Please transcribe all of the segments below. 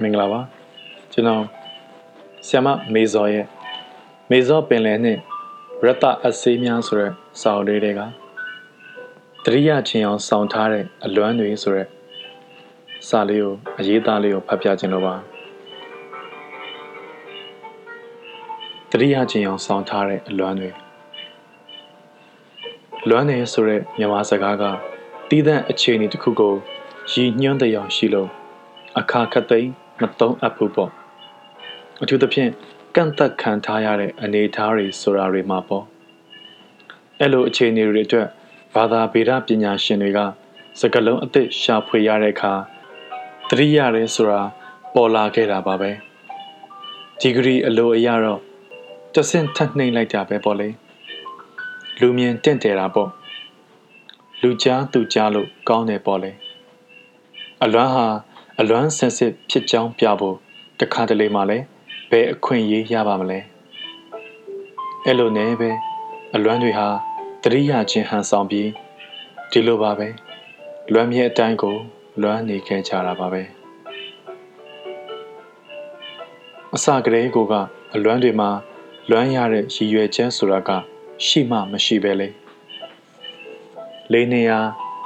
မင်္ဂလာပါကျွန်တော်ဆ iam မေဇော်ရဲ့မေဇော်ပင်လယ်နှင့်ရတအစေးများဆိုတဲ့စာအုပ်လေးတွေကတရိယာချင်းအောင်စောင့်ထားတဲ့အလွမ်းတွေဆိုတဲ့စာလေးကိုအရေးသားလေးကိုဖတ်ပြခြင်းလို့ပါတရိယာချင်းအောင်စောင့်ထားတဲ့အလွမ်းတွေလွမ်းနေဆိုတဲ့မြန်မာစကားကတည်တဲ့အခြေအနေတစ်ခုကိုရည်ညွှန်းတဲ့အောင်ရှိလို့အခါခတ်သိမ်း မတုံးအပ်ဘူးပေါ့အထူးသဖြင့်ကန့်သက်ခံထားရတဲ့အနေအထားတွေဆိုတာတွေမှာပေါ့အဲ့လိုအခြေအနေတွေအတွက်ဘာသာဗေဒပညာရှင်တွေကစကလုံးအသစ်ရှာဖွေရတဲ့အခါတတိယရဲဆိုတာပေါ်လာခဲ့တာပါပဲဒီဂရီအလိုအရတော့တဆင့်ထပ်နှိမ့်လိုက်တာပဲပေါ့လေလူမြင်တင့်တယ်တာပေါ့လူကြားသူကြားလို့ကောင်းတယ်ပေါ့လေအလွမ်းဟာ အလွမ်းဆင်စစ်ဖြစ်ကြောင်းပြဖို့တခါတလေမှလည်းဘယ်အခွင့်အရေးရပါမလဲအဲ့လိုနဲ့ပဲအလွမ်းတွေဟာတရိယာချင်းဟန်ဆောင်ပြီးဒီလိုပါပဲလွမ်းမြဲအတိုင်းကို လွမ်းနေခဲ့ကြတာပါပဲအစကတည်းကိုကအလွမ်းတွေမှာလွမ်းရတဲ့ရည်ရွယ်ချက်ဆိုတာက ရှိမှမရှိပဲလေလေးနေရ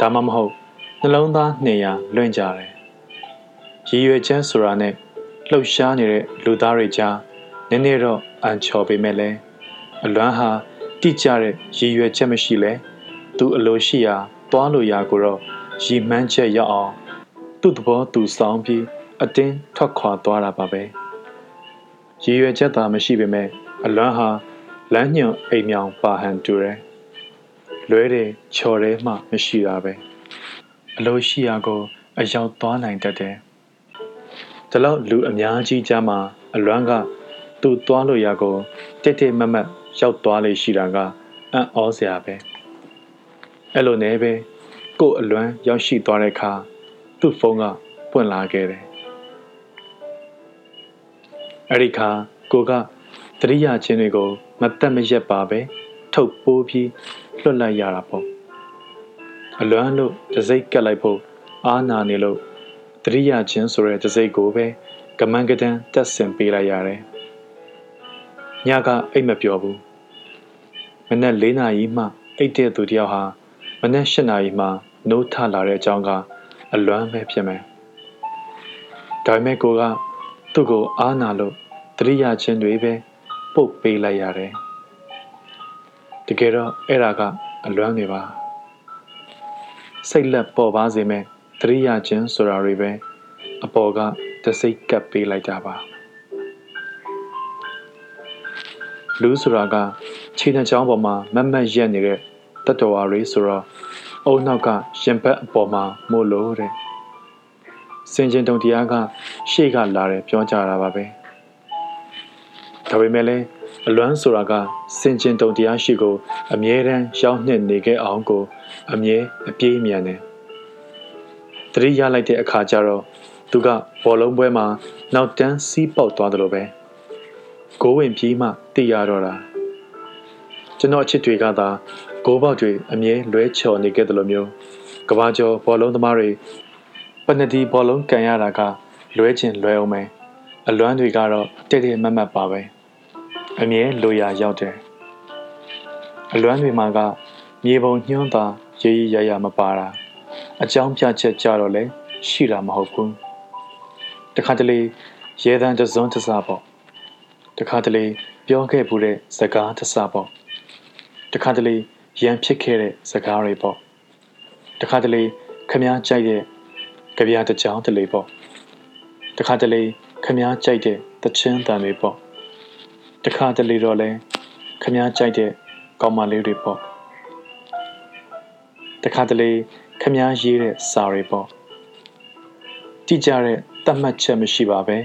ဒါမှမဟုတ်နှလုံးသားနေရလွင့်ကြတယ် ရည်ရွယ်ချက်ဆိုတာနဲ့လှုပ်ရှားနေတဲ့လူသားတွေကြားနည်းနည်းတော့အန်ချော်ပေမဲ့လည်းအလွမ်းဟာတိကျတဲ့ရည်ရွယ်ချက်မရှိလဲသူအလိုရှိရာသွားလို့ရာကိုတော့ရည်မှန်းချက်ရောက်အောင်သူ့သဘောသူဆောင်ပြီးအတင်းထွက်ခွာသွားတာပါပဲရည်ရွယ်ချက်သာမရှိပေမဲ့အလွမ်းဟာလမ်းညွန်အိမ်မြောင်ပါဟန်တူတယ်လွဲတယ်ချော်တယ်မှမရှိတာပဲအလိုရှိရာကိုအရောက်သွားနိုင်တတ်တယ် ဒီလောက်လူအများကြီးကြားမှာအလွမ်းကသူ့သွားလို့ရကိုတိတ်တိတ်မတ်မတ်ရောက်သွားလေရှိတာကအံ့ဩစရာပဲအဲ့လိုနဲ့ပဲကို့အလွမ်းရောက်ရှိသွားတဲ့အခါသူ့ဖုန်းကပွင့်လာခဲ့တယ်အဲ့ဒီခါကိုကတရိယာချင်းတွေကိုမတက်မရက်ပါပဲထုတ်ပိုးပြီးလွတ်လိုက်ရတာပေါ့အလွမ်းလို့တစိ့ကက်လိုက်ဖို့အားနာနေလို့ တရိယာချင်းဆိုတဲ့တစိ့ကိုပဲကမန်းကတန်းတက်ဆင်ပေးလိုက်ရတယ်။ညကအိတ်မပြောဘူး။မနက်၄နာရီမှအိတ်တဲ့သူတယောက်ဟာမနက်၈နာရီမှနိုးထလာတဲ့အကြောင်းကအလွမ်းပဲဖြစ်မယ်။ဒါပေမဲ့ကိုကသူ့ကိုအားနာလို့တရိယာချင်းတွေပဲပုတ်ပေးလိုက်ရတယ်။တကယ်တော့အဲ့ဒါကအလွမ်းနေပါ။စိတ်လက်ပေါ်ပါစေမဲ့ တရိယာချင်းဆိုတာတွေပဲအပေါ်ကတစိတ်ကပ်ပေးလိုက်တာပါလူဆိုတာကခြေနှချောင်းပေါ်မှာမတ်မတ်ရက်နေတဲ့တတ္တဝါတွေဆိုတော့အုံနောက်ကရင်ဘတ်အပေါ်မှာမို့လို့တဲ့စင်ကျင်တုံတရားကရှေ့ကလာတယ်ပြောကြတာပါပဲဒါပေမဲ့လည်းအလွမ်းဆိုတာကစင်ကျင်တုံတရားရှိကို အမြဲတမ်းရောက်နှစ်နေခဲ့အောင်ကို အမြဲအပြေးမြန်တယ် တတိရလိုက်တဲ့အခါကျတော့သူကဘောလုံးပွဲမှာနောက်တန်းစီးပေါက်သွားတယ်လို့ပဲဂိုးဝင်ပြီးမှသိရတော့တာကျွန်တော်အချစ်တွေကသာဂိုးပေါက်တွေအမြဲလွဲချော်နေခဲ့တယ်လို့မျိုးကဘာကျော်ဘောလုံးသမားတွေပနဒီဘောလုံးကန်ရတာကလွဲချင်လွဲအောင်မယ်အလွမ်းတွေကတော့တိတ်တိတ်မတ်မတ်ပါပဲအမြဲလိုရာရောက်တယ်အလွမ်းတွေမှာကမြေပုံညှိုးတာရေးရရမပါတာ အကြောင်းပြချက်ကြတော့လဲရှိတာမဟုတ်ဘူးတခါတလေရဲတန်းတစွန်းတစားပေါ့တခါတလေပြောခဲ့ဘူးတဲ့စကားတစားပေါ့တခါတလေရန်ဖြစ်ခဲ့တဲ့စကားတွေပေါ့တခါတလေခမားကြိုက်တဲ့ကြပြတကြောင်တလေပေါ့တခါတလေခမားကြိုက်တဲ့တချင်းတန်တွေပေါ့တခါတလေတော့လဲခမားကြိုက်တဲ့ကောင်းမလေးတွေပေါ့တခါတလေ ခမားရေးတဲ့စာတွေပေါ့တိကျတဲ့တတ်မှတ်ချက်မရှိပါပဲ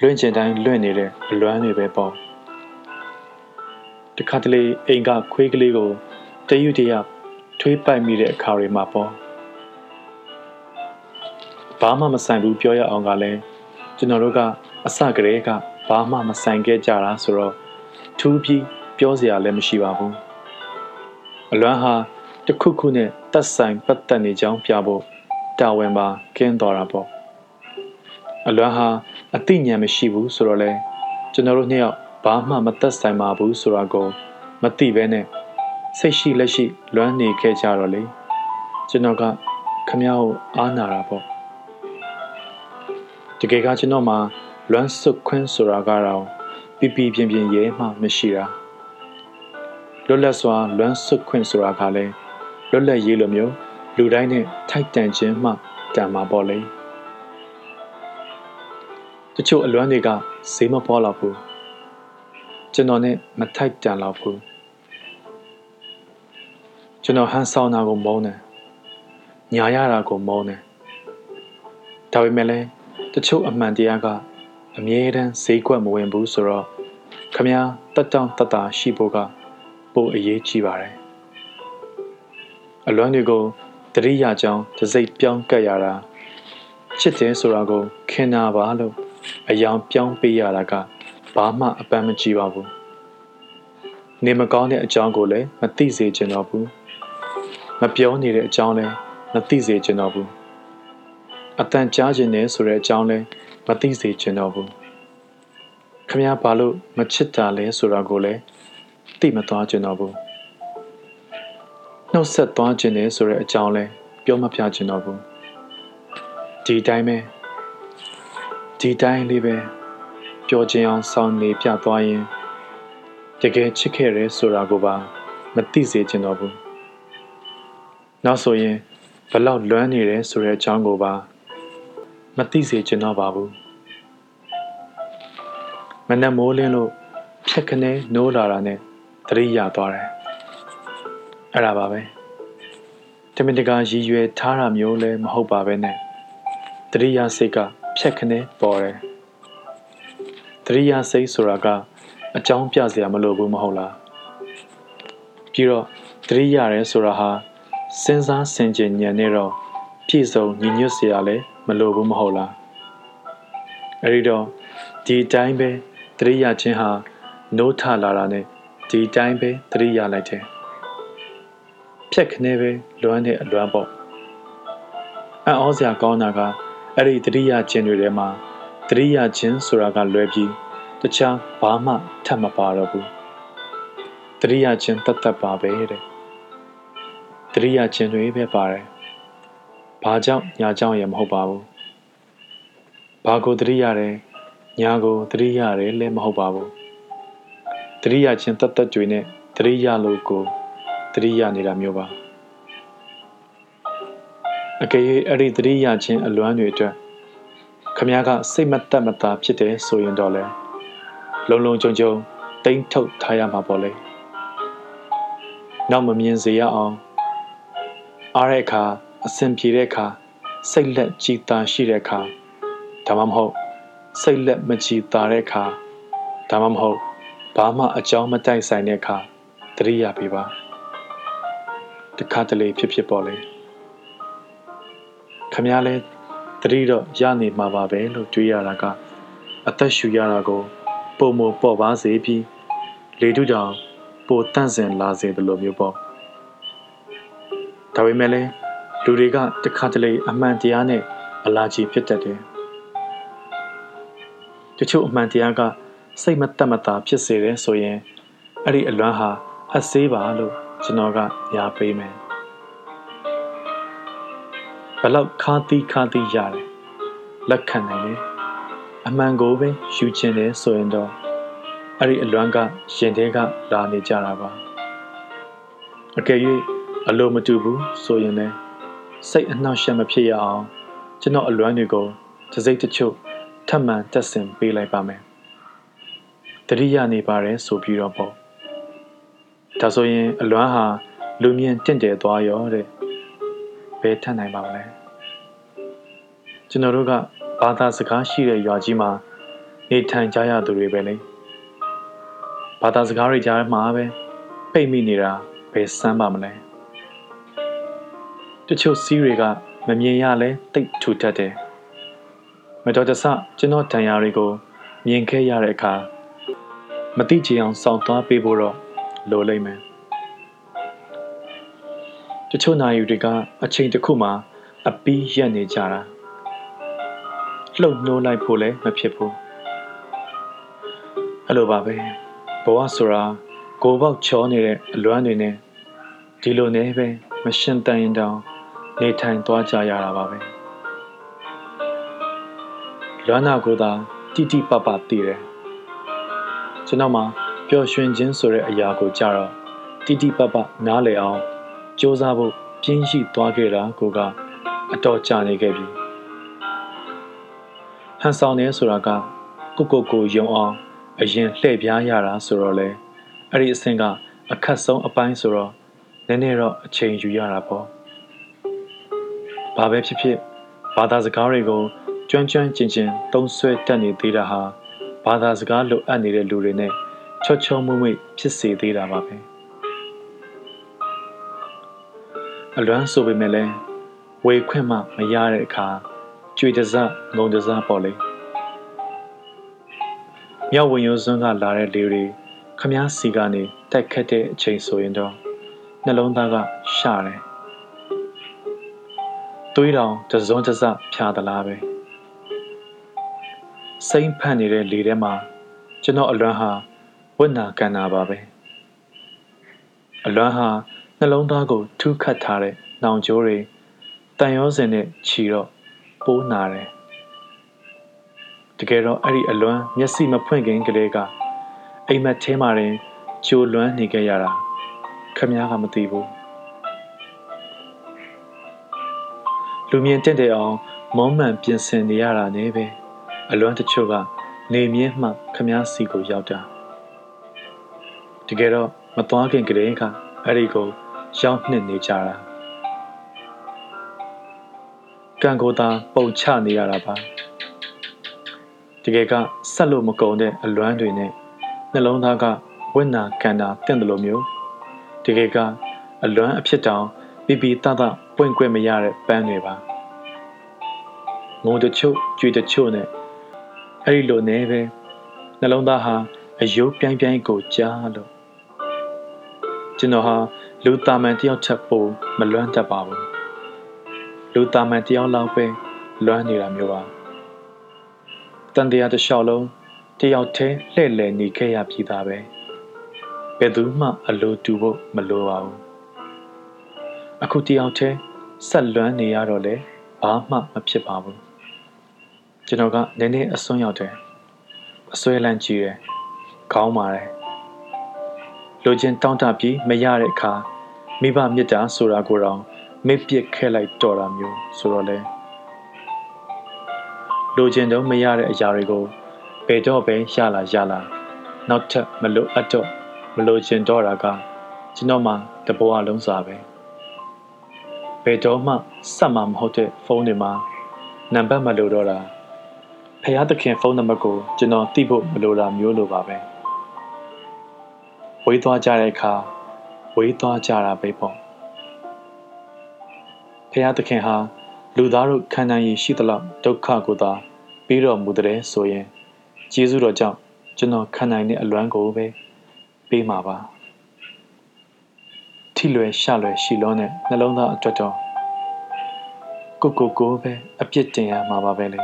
လွင့်ကျင်တိုင်းလွင့်နေတဲ့အလွမ်းတွေပဲပေါ့တခါတလေအိမ်ကခွေးကလေးကိုတယူတရထွေးပိုက်မိတဲ့အခါတွေမှာပေါ့ဘာမှမဆိုင်ဘူးပြောရအောင်ကလည်းကျွန်တော်တို့ကအစကတည်းကဘာမှမဆိုင်ခဲ့ကြတာဆိုတော့ထူးပြီးပြောစရာလည်းမရှိပါဘူးအလွမ်းဟာ တခုခုနဲ့တက်ဆိုင်ပတ်သက်နေကြောင်းပြဖို့တာဝန်ပါကင်းတော်တာပေါ့အလွမ်းဟာအသိဉာဏ်မရှိဘူးဆိုတော့လေကျွန်တော်တို့နှစ်ယောက်ဘာမှမသက်ဆိုင်ပါဘူးဆိုတာကိုမသိဘဲနဲ့စိတ်ရှိလက်ရှိလွမ်းနေခဲ့ကြတော့လေကျွန်တော်ကခမ ्या ကိုအားနာတာပေါ့တကယ်ကကျွန်တော်မှာလွမ်းစွခွင်းဆိုတာကတော့ပြပြပြင်းပြင်းရဲမှမရှိတာလွတ်လပ်စွာလွမ်းစွခွင်းဆိုတာကလည်း လွတ်လပ်ရေးလိုမျိုးလူတိုင်းနဲ့ထိုက်တန်ခြင်းမှတန်မှာပေါ့လေတချို့အလွမ်းတွေကဈေးမပေါ်တော့ဘူးကျွန်တော်နဲ့မထိုက်တန်တော့ဘူးကျွန်တော်ဟန်ဆောင်တာကိုမုန်းတယ်ညာရတာကိုမုန်းတယ်ဒါပေမဲ့လည်းတချို့အမှန်တရားကအမြဲတမ်းဈေးကွက်မဝင်ဘူးဆိုတော့ခမည်းတက်တောင့်တတရှိဖို့ကပိုအရေးကြီးပါတယ် အလွမ်းတွေကိုတတိယကြောင်းတစ်စိတ်ပြောင်းကပ်ရတာချစ်တယ်ဆိုတာကိုခင်နာပါလို့အယောင်ပြောင်းပေးရတာကဘာမှအပန်းမကြည့်ပါဘူးနေမကောင်းတဲ့အကြောင်းကိုလည်းမသိစေချင်တော့ဘူးမပြောနေတဲ့အကြောင်းလည်းမသိစေချင်တော့ဘူးအတန်ကြားခြင်းနဲ့ဆိုတဲ့အကြောင်းလည်းမသိစေချင်တော့ဘူးခမည်းဘာလို့မချစ်တာလဲဆိုတာကိုလည်းသိမသွားချင်တော့ဘူး နှုတ်ဆက်သွားခြင်းနဲ့ဆိုတဲ့အကြောင်းလဲပြောမပြချင်တော့ဘူးဒီတိုင်းပဲဒီတိုင်းလေးပဲပြောခြင်းအောင်ဆောင်းနေပြသွားရင်တကယ်ချစ်ခဲ့ရဲဆိုတာကိုပါမသိစေချင်တော့ဘူးနောက်ဆိုရင်ဘလောက်လွမ်းနေတယ်ဆိုတဲ့အကြောင်းကိုပါမသိစေချင်တော့ပါဘူးမနက်မိုးလင်းလို့ဖြက်ခနဲနိုးလာတာနဲ့သတိရသွားတယ် အဲ့ဒါပါပဲတမင်တကာရည်ရွယ်ထားတာမျိုးလည်းမဟုတ်ပါပဲနဲ့သတိရစိတ်ကဖြက်ခနဲပေါ်တယ်သတိရစိတ်ဆိုတာကအကြောင်းပြစရာမလိုဘူးမဟုတ်လားပြီးတော့သတိရတယ်ဆိုတာဟာစဉ်းစားဆင်ခြင်ဉာဏ်နဲ့တော့ပြည့်စုံညီညွတ်စရာလည်းမလိုဘူးမဟုတ်လားအဲဒီတော့ဒီတိုင်းပဲသတိရခြင်းဟာနိုးထလာတာနဲ့ဒီတိုင်းပဲသတိရလိုက်တယ် ဖြက်ခနဲပဲလွမ်းတဲ့အလွမ်းပေါ့အံ့ဩစရာကောင်းတာကအဲ့ဒီသတိရခြင်းတွေထဲမှာသတိရခြင်းဆိုတာကလွဲပြီးတခြားဘာမှထပ်မပါတော့ဘူးသတိရခြင်းတတ်တတ်ပါပဲတဲ့သတိရခြင်းတွေပဲပါတယ်ဘာကြောင့်ညာကြောင့်ရမဟုတ်ပါဘူးဘာကိုသတိရတယ်ညာကိုသတိရတယ်လည်းမဟုတ်ပါဘူးသတိရခြင်းတတ်တတ်တွေနဲ့သတိရလို့ကို သတိရနေတာမျိုးပါအကယ်၍အဲ့ဒီသတိရခြင်းအလွမ်းတွေအတွက်ခမည်းကစိတ်မတက်မတာဖြစ်တယ်ဆိုရင်တော့လေလုံလုံကြုံကြုံတိမ့်ထုတ်ထားရမှာပေါ့လေနောက်မမြင်စေရအောင်အားတဲ့အခါအဆင်ပြေတဲ့အခါစိတ်လက်ကြည်တာရှိတဲ့အခါဒါမှမဟုတ်စိတ်လက်မကြည်တာတဲ့အခါဒါမှမဟုတ်ဘာမှအကြောင်းမတိုက်ဆိုင်တဲ့အခါတတိယပေးပါ တခါတလေဖြစ်ဖြစ်ပေါ်လေခမည်းလဲတတိတော့ရနေမှာပါပဲလို့တွေးရတာကအသက်ရှူရတာကိုပုံမပေါ်ပါစေပြီးလေတုတောင်ပိုတန့်စင်လာစေတယ်လို့မျိုးပေါ့ဒါပေမဲ့လည်းလူတွေကတခါတလေအမှန်တရားနဲ့အလာကြီးဖြစ်တတ်တယ်တချို့အမှန်တရားကစိတ်မတက်မတာဖြစ်စေတယ်ဆိုရင်အဲ့ဒီအလွမ်းဟာအဆေးပါလို့ ကျွန်တော်ကညာပေးမယ်ဘလောက်ခါတီးခါတီးရတယ်လက်ခံနိုင်တယ်အမှန်ကိုပဲယူချင်တယ်ဆိုရင်တော့အဲ့ဒီအလွမ်းကရင်ထဲကလာနေကြတာပါအကယ်၍အလိုမတူဘူးဆိုရင်လည်းစိတ်အနှောက်အယှက်မဖြစ်ရအောင်ကျွန်တော်အလွမ်းတွေကိုတစိမ့်တချို့ထပ်မံတက်ဆင်ပေးလိုက်ပါမယ်တတိယနေပါတယ်ဆိုပြီးတော့ပေါ့ ဒါဆိုရင်အလွမ်းဟာလူမြင်တင့်တယ်သွားရောတဲ့ဘယ်ထပ်နိုင်ပါမလဲကျွန်တော်တို့ကဘာသာစကားရှိတဲ့ရွာကြီးမှာနေထိုင်ကြရသူတွေပဲလေဘာသာစကားတွေကြားမှာပဲပိတ်မိနေတာဘယ်စမ်းပါမလဲတချို့စီးတွေကမမြင်ရလဲတိတ်ထူထပ်တယ်မတော်တဆကျွန်တော်တန်ရာတွေကိုမြင်ခဲ့ရတဲ့အခါမတိချင်အောင်စောင့်သွားပေးဖို့တော့ လိုလိမ့်မယ်တချို့နိုင်ယူတွေကအချိန်တစ်ခုမှာအပီးရက်နေကြတာလှုပ်နှိုးလိုက်ဖို့လည်းမဖြစ်ဘူးအဲ့လိုပါပဲဘဝဆိုတာကိုပေါက်ချောနေတဲ့အလွမ်းတွေနဲ့ဒီလိုနဲ့ပဲမရှင်တန်ရင်တောင်နေထိုင်သွားကြရတာပါပဲလွမ်းနာကိုသာတိတိပပတည်တယ်ကျွန်တော်မှ ပျော်ရွှင်ခြင်းဆိုတဲ့အရာကိုကြတော့တိတိပပနားလည်အောင်စ조사ဖို့ပြင်းရှိသွားခဲ့တာကိုကအတော်ကြာနေခဲ့ပြီဟန်ဆောင်နေဆိုတာကကိုကိုကိုယုံအောင်အရင်လှည့်ပြားရတာဆိုတော့လေအဲ့ဒီအဆင့်ကအခက်ဆုံးအပိုင်းဆိုတော့နည်းနည်းတော့အချိန်ယူရတာပေါ့ဘာပဲဖြစ်ဖြစ်ဘာသာစကားတွေကိုကျွမ်းကျွမ်းကျင်ကျင်သုံးဆွဲတတ်နေသေးတာဟာဘာသာစကားလိုအပ်နေတဲ့လူတွေနဲ့ ချောချောမွေ့မွေ့ဖြစ်စေသေးတာပါပဲအလွမ်းဆိုပေမဲ့လည်းဝေခွင့်မှမရတဲ့အခါကြွေတစငုံတစပေါ့လေမြောက်ဝင်ရိုးစွန်းကလာတဲ့လေတွေခမားစီကနေတက်ခတ်တဲ့အချိန်ဆိုရင်တော့နှလုံးသားကရှာတယ်သွေးတောင်တစုံတစဖြာသလားပဲစိမ့်ဖက်နေတဲ့လေထဲမှာကျွန်တော်အလွမ်းဟာ ဝိနာကန်နာပါပဲအလွမ်းဟာနှလုံးသားကိုထူးခတ်ထားတဲ့နှောင်ကြိုးတွေတန်ရောစင်နဲ့ခြီတော့ပိုးနာတယ်တကယ်တော့အဲ့ဒီအလွမ်းမျက်စိမဖွင့်ခင်ကလေးကအိမ်မက်ထဲမှာတင်ကြိုလွမ်းနေခဲ့ရတာခမည်းကမသိဘူးလူမြင်တင့်တဲ့အောင်မုံမှန်ပြင်ဆင်နေရတာနဲ့ပဲအလွမ်းတချို့ကနေမြင့်မှခမားစီကိုရောက်တာ တကယ်တော့မသွားခင်ကတည်းကအဲ့ဒီကိုရောက်နှစ်နေကြတာကံကိုသာပုံချနေရတာပါတကယ်ကဆက်လို့မကုန်တဲ့အလွမ်းတွေနဲ့နှလုံးသားကဝိညာကန္တာတင့်တယ်လို့မျိုးတကယ်ကအလွမ်းအဖြစ်တောင်ပြပြတတပွင့်ကွက်မရတဲ့ပန်းတွေပါငုံတချို့ကြွေတချို့နဲ့အဲ့ဒီလိုနဲ့ပဲနှလုံးသားဟာအယုတ်ပြိုင်ပြိုင်ကိုကြားလို့ ကျွန်တော်ဟာလူတာမန်တယောက်ချက်ပိုမလွမ်းတတ်ပါဘူးလူတာမန်တယောက်လောက်ပဲလွမ်းနေတာမျိုးပါတန်တရားတစ်လျှောက်လုံးတယောက်တည်းလှည့်လည်နေခဲ့ရပြီးသားပဲဘယ်သူမှအလိုတူဖို့မလိုပါဘူးအခုတယောက်တည်းဆက်လွမ်းနေရတော့လေဘာမှမဖြစ်ပါဘူးကျွန်တော်ကနည်းနည်းအစွန်းရောက်တယ်အစွဲလန့်ကြီးတယ်ခေါင်းပါတယ် လိုချင်တောင်းတပြီးမရတဲ့အခါမိဘမြတ်တာဆိုတာကိုတော့မေ့ပစ်ခဲ့လိုက်တော့တာမျိုးဆိုတော့လေလိုချင်တော့မရတဲ့အရာတွေကိုဘယ်တော့ပဲရလာရလာနောက်ထပ်မလိုအပ်တော့မလိုချင်တော့တာကကျွန်တော်မှတဘောအလုံးစားပဲဘယ်တော့မှစက်မှမဟုတ်တဲ့ဖုန်းတွေမှာနံပါတ်မလိုတော့တာဖះသခင်ဖုန်းနံပါတ်ကိုကျွန်တော်သိဖို့မလိုတာမျိုးလိုပါပဲ ဝေးသွားကြတဲ့အခါဝေးသွားကြတာပဲပေါ့ဖះသခင်ဟာလူသားတို့ခံနိုင်ရရှိသလောက်ဒုက္ခကိုသာပြီးတော်မူတဲ့ဆိုရင်ကျေးဇူးတော်ကြောင့်ကျွန်တော်ခံနိုင်တဲ့အလွမ်းကိုပဲပေးမှာပါထိလွယ်ရှလွယ်ရှိလုံးနဲ့နှလုံးသားအတွက်တော့ကိုကိုကိုပဲအပြစ်တင်ရမှာပါပဲလေ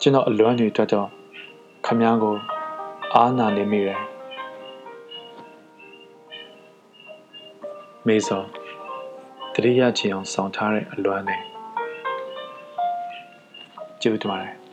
ကျွန်တော်အလွမ်းတွေအတွက်တော့ခမည်းကို အားနာနေမိတယ် မေစောတတိယချင်အောင်ဆောင်ထားတဲ့အလွမ်းနဲ့ကျေးဇူးတင်ပါတယ်